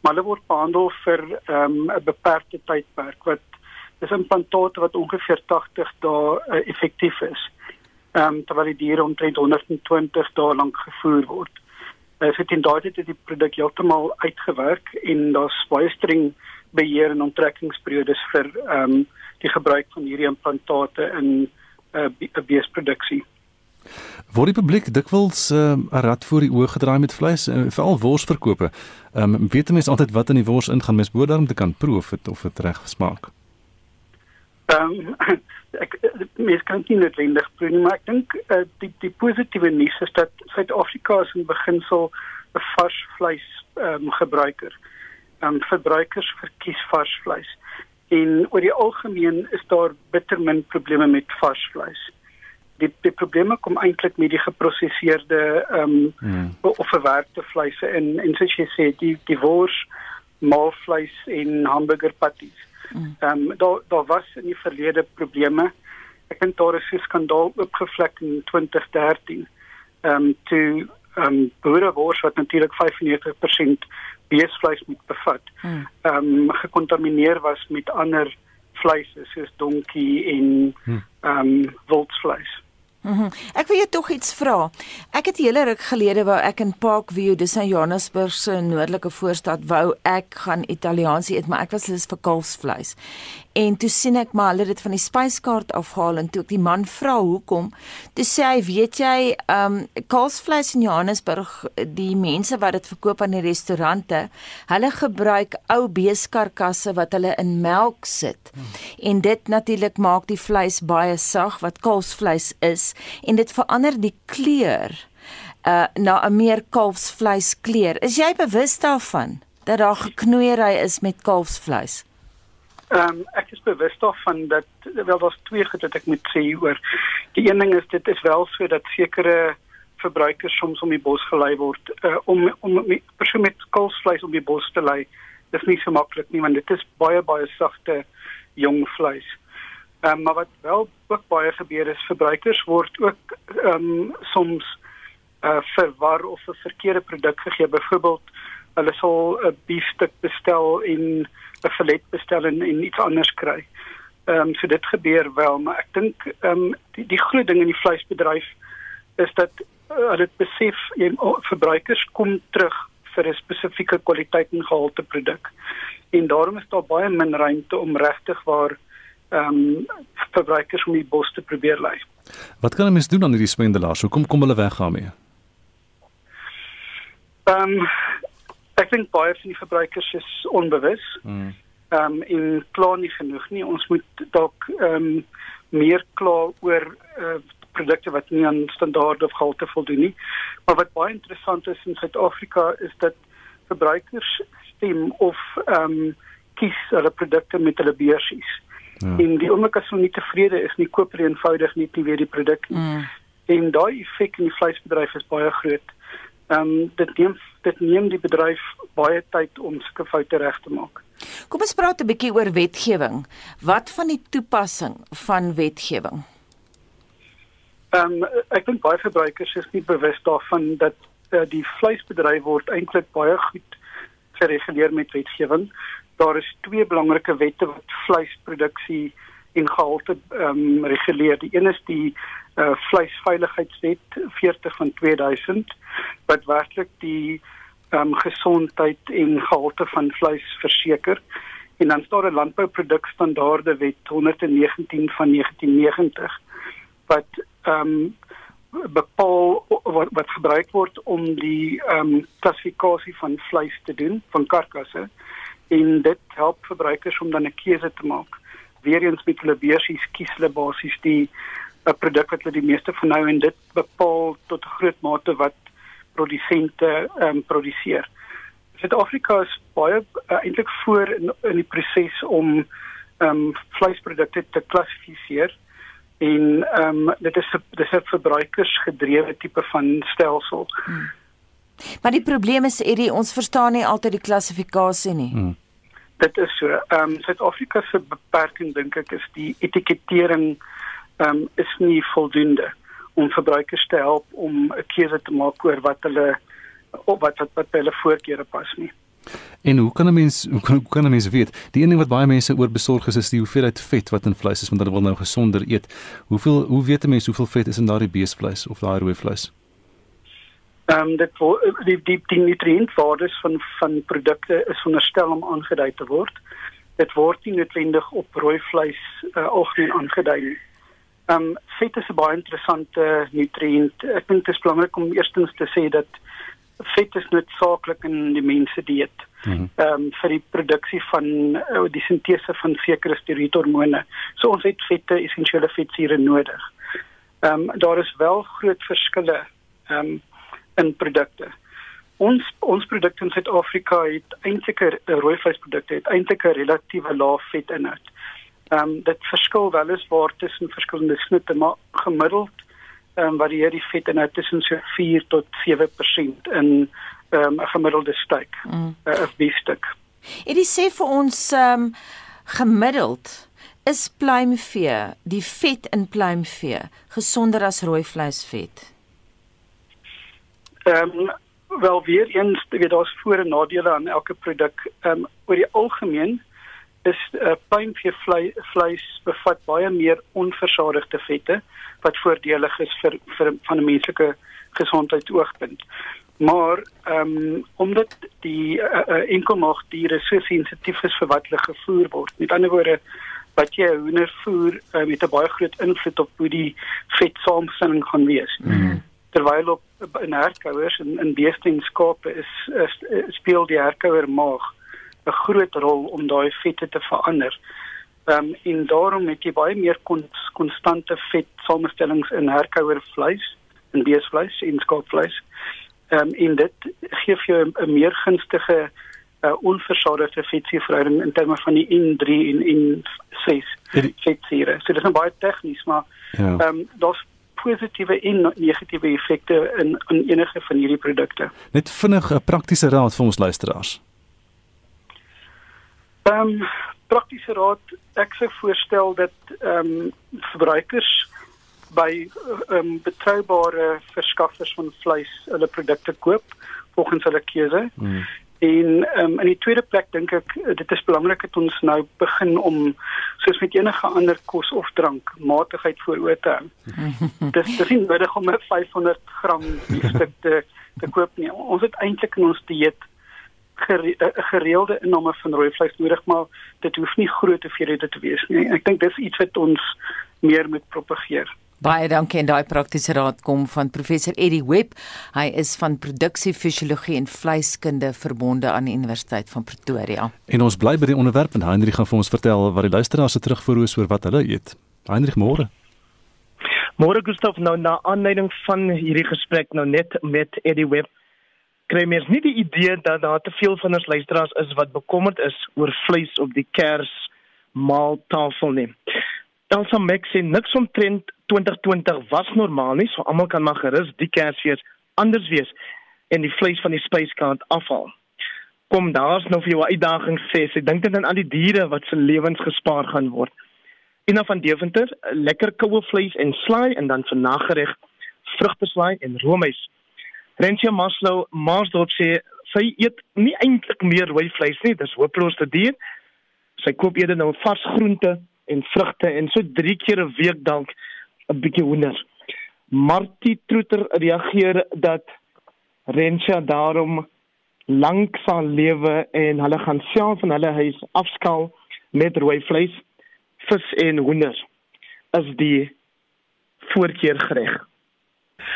maar hulle word behandel vir ehm, 'n um, beperkte tydperk wat dis implantate wat ongeveer 80 dae uh, effektief is. Ehm um, terwyl die diere omtrent 120 dae lank gevoer word. Uh, so dit daai het die produk heeltemal uitgewerk en daar's baie streng beheer en onttrekkingsperiodes vir ehm um, die gebruik van hierdie implantate in 'n uh, beesproduksie. Word die publiek dikwels ehm, 'n uh, rad voor die oë gedraai met vleis, uh, veral worsverkope. Ehm um, weet mense altyd wat in die wors ingaan, mens moet daarom te kan proe of dit of dit reg smaak. Ehm um, ek mens kan nie noodwendig proe nie, maar ek dink uh, die die positiewe nuus is dat Suid-Afrika is in beginsel 'n vars vleis ehm um, gebruiker. Ehm um, verbruikers verkies vars vleis. En oor die algemeen is daar bitter min probleme met vars vleis. Die die probleme kom eintlik met die geprosesseerde ehm um, hmm. of verwerkte vleise en en soos jy sê die die wors, maalvleis en hamburger patties. Hmm. Ehm um, daar daar was in die verlede probleme. Ek dink daar is 'n skandaal oopgevlek in 2013. Ehm um, toe ehm um, boerewors wat natuurlik 95% beesvleis moet bevat. Hmm. Ehm um, gekontamineer was met ander vleise soos donkie en hmm. ehm um, wildsvleis. Mm -hmm. Ek wil jou tog iets vra. Ek het hele ruk gelede wou ek in Parkview, dis in Johannesburg se noordelike voorstad, wou ek gaan Italiaans eet, maar ek was lus vir kalfsvleis. En toe sien ek maar hulle dit van die spyskaart afhaal en toe ek die man vra hoekom, toe sê hy, weet jy, ehm um, kalfsvleis in Johannesburg, die mense wat dit verkoop aan die restaurante, hulle gebruik ou beeskarkasse wat hulle in melk sit. Hmm. En dit natuurlik maak die vleis baie sag wat kalfsvleis is en dit verander die kleur uh na 'n meer kalfsvleis kleur. Is jy bewus daarvan dat daar geknoeiery is met kalfsvleis? Ehm um, ek is bewus daarvan dat wel daar's twee goed wat ek moet sê oor. Die een ding is dit is wel so dat sekere verbruikers soms om die bos gelei word uh, om om persoon met kalfsvleis om die bos te lei. Dit is nie so maklik nie want dit is baie baie sagte jong vleis. Ehm um, maar wat wel ook baie gebeur is verbruikers word ook ehm um, soms uh, verwar of 'n verkeerde produk gegee. Byvoorbeeld hulle sal 'n biefstuk bestel en 'n filet bestel en, en iets anders kry. Ehm um, so dit gebeur wel, maar ek dink ehm um, die die groot ding in die vleisbedryf is dat uh, hulle besef jy verbruikers kom terug vir 'n spesifieke kwaliteit en gehalte produk. En daarom is daar baie min ruimte om regtig waar ehm um, verbruikers om die bos te probeer lei. Wat kan 'n mens doen aan hierdie swendelaars? Hoekom kom hulle weg daarmee? Ehm um, Ek dink baie van die verbruikers is onbewus. Mm. Ehm um, en klaar nie genoeg nie. Ons moet dalk ehm um, meer klaar oor uh, produkte wat nie aan standaarde of gehalte voldoen nie. Maar wat baie interessant is in Suid-Afrika is dat verbruikers stem of ehm um, kies hulle produkte met hulle beursies. Ja. En die oomblik as hulle nie tevrede is nie, koop hulle eenvoudig nie weer die produk nie. Mm. En daai effek in die vleisbedryf is baie groot. Ehm um, dit neem dit neem die bedryf baie tyd om sulke foute reg te maak. Kom ons praat 'n bietjie oor wetgewing. Wat van die toepassing van wetgewing? Ehm um, ek dink baie verbruikers is nie bewus daarvan dat uh, die vleisbedryf word eintlik baie goed gereguleer met wetgewing. Daar is twee belangrike wette wat vleisproduksie en gehalte ehm um, reguleer. Die een is die uh, vleisveiligheidswet 40 van 2000 wat werklik die um, gesondheid en gehalte van vleis verseker en dan staan 'n landbouprodukstandaarde wet 119 van 1990 wat ehm um, bepaal wat wat gebruik word om die ehm um, klassifikasie van vleis te doen van karkasse en dit help verbruikers om dan 'n keuse te maak. Weereens met hulle beursies kies hulle basies die 'n produk wat hulle die meeste van nou en dit bepaal tot 'n groot mate wat produsente ehm um, produseer. Suid-Afrika is baie uh, eintlik voor in, in die proses om ehm um, vleisprodukte te klassifiseer. en ehm um, dit is 'n dis 'n verbruikersgedrewe tipe van stelsel. Hmm. Maar die probleem is Eddie, ons verstaan nie altyd die klassifikasie nie. Hmm. Dit is so. Ehm um, Suid-Afrika se beperking dink ek is die etikettering um, is nie voldoende om verbruikers te help om 'n keuse te maak oor wat hulle of wat wat wat hulle voorkeure pas nie. En hoe kan 'n mens hoe kan hoe kan 'n mens weet? Die een ding wat baie mense oor besorg is is die hoeveelheid vet wat in vleis is want hulle wil nou gesonder eet. Hoeveel hoe weet 'n mens hoeveel vet is in daardie beesvleis of daai rooi vleis? Ehm um, dit die die die nutriëntwaardes van van produkte is veronderstel om aangedui te word. Dit word nie noodwendig op rooi vleis uh, algemeen aangedui nie. Ehm um, vet is 'n baie interessante nutriënt. Ek dink dit is belangrik om eerstens te sê dat vet is noodsaaklik in die mense dieet. Mhm. Ehm mm um, vir die produksie van uh, die sintese van sekere steroïdhormone. So ons het vette, essensiële vetsure nodig. Ehm um, daar is wel groot verskille ehm um, in produkte. Ons ons produkte in Suid-Afrika het eintlik 'n rooi vleisprodukte het eintlik 'n relatiewe lae vetinhoud. Ehm um, dit verskil wel eens waar tussen verskillende snitte, maar gemiddeld ehm um, varieer die vet in tussen so 4 tot 7% in ehm um, 'n gemiddelde steak mm. uh, of beefstuk. Dit sê vir ons ehm um, gemiddeld is pluimvee, die vet in pluimvee gesonder as rooi vleisvet. Ehm um, wel weer eens, weet daar's voor en nadele aan elke produk. Ehm um, oor die algemeen is uh, pluimvee vleis bevat baie meer onversadigde vette wat voordelig is vir vir van 'n menslike gesondheidsoogpunt. Maar ehm um, omdat die uh, uh, enkelmaagdiere so sensitief is vir wat hulle gevoer word. Met ander woorde wat jy hoender voer uh, met 'n baie groot invloed op hoe die vetsamestelling gaan wees. Mm -hmm. Terwyl op in herkouers en in beeste en skape is, is, is speel die herkouer maag 'n groot rol om daai vette te verander. Ehm um, en daarom het jy baie meer konstante vet samestellings in herkouer vleis en beesvleis en skaapvleis. Ehm um, en dit gee vir jou 'n meer gunstige uh, onversadigde vetverhouding in terme van die N3 en N6 vetsure. So dit is baie tegnies, maar ja. ehm ja. um, daar's positiewe en negatiewe effekte in in enige van hierdie produkte. Net vinnig 'n praktiese raad vir ons luisteraars. Ehm um, praktiese raad, ek sou voorstel dat ehm um, verbruikers by ehm um, betroubare verskaffers van vleis hulle produkte koop volgens hulle keuse. Hmm. En um, in die tweede plek dink ek dit is belangrik dat ons nou begin om soos met enige ander kos of drank matigheid voor oë te hou. dis dis nie nodig om 'n 500 gram stuk te te koop nie. Ons het eintlik in ons dieet 'n eh, gereelde inname van rooi vleis nodig, maar dit hoef nie groot hoeveelhede te wees nie. Ek dink dis iets wat ons meer moet propageer. Baie dankie en daai praktiese raad kom van professor Eddie Webb. Hy is van produksiefisiologie en vleiskunde verbonde aan die Universiteit van Pretoria. En ons bly by die onderwerp en Hendrik gaan vir ons vertel wat die luisteraars se terugvoer is oor wat hulle eet. Hendrik môre. Môre Gustaf nou na aanleiding van hierdie gesprek nou net met Eddie Webb kry mens nie die idee dat daar te veel van ons luisteraars is wat bekommerd is oor vleis op die kers maaltafel nie. Elsa Max sê niks omtrent 2020 was normaal nie, so almal kan maar gerus die kersfees anders wees en die vleis van die spyskaart afhaal. Kom daar's nou vir jou uitdaging sê, ek dink dit aan al die diere wat se lewens gespaar gaan word. Ina van Deventer, lekker koue vleis en slaai en dan vir nagereg vrugteslaai en roomys. Rensie Maslow Marsdorp sê sy eet nie eintlik meer rooi vleis nie, dis hopeloos te duur. Sy koop eerder nou vars groente en vrugte en so 3 keer 'n week dalk 'n bietjie hoender. Martie Troeter reageer dat Rensie daarom lank sal lewe en hulle gaan self van hulle huis afskaal met rooi vleis, vis en hoender. Is die voorkeur gereg?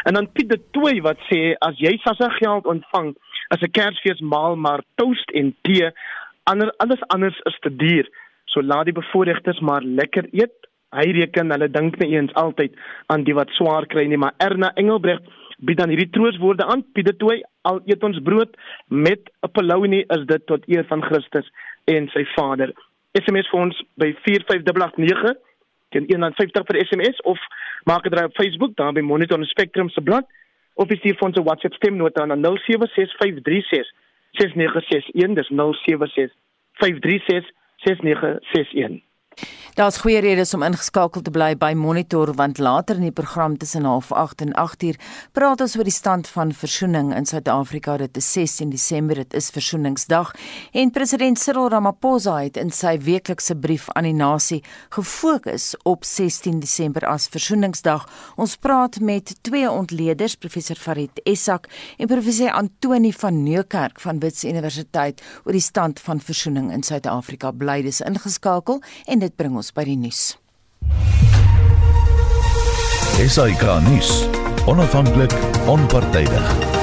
En dan Piet de Tooi wat sê as jy SASSA geld ontvang as 'n Kersfees maal maar toast en tee, ander alles anders is te duur. So laat die bevoorregtes maar lekker eet. Hy reken hulle dink nie eens altyd aan die wat swaar kry nie, maar Erna Engelbreg bied dan hierdie troostwoorde aan. Piet de Tooi, al eet ons brood met 'n polony is dit tot eer van Christus en sy Vader. SMS vir ons by 4589 teen R1.50 per SMS of maak 'n draai op Facebook daar by Monitor en Spectrum se blad of stuur vir ons 'n WhatsApp stemnota na 076536 6961 dis 076 536 6961 Daar's goeie redes om ingeskakel te bly by Monitor want later in die program tussen 08:30 en 8:00 praat ons oor die stand van versoening in Suid-Afrika. Dit is 16 Desember, dit is Versoeningsdag en president Cyril Ramaphosa het in sy weeklikse brief aan die nasie gefokus op 16 Desember as Versoeningsdag. Ons praat met twee ontleeders, professor Farid Essak en professor Antoni van Nieuwkerk van Wits Universiteit oor die stand van versoening in Suid-Afrika. Bly dis ingeskakel en dit bring ons by die nuus. SAK nuus. Onafhanklik, onpartydig.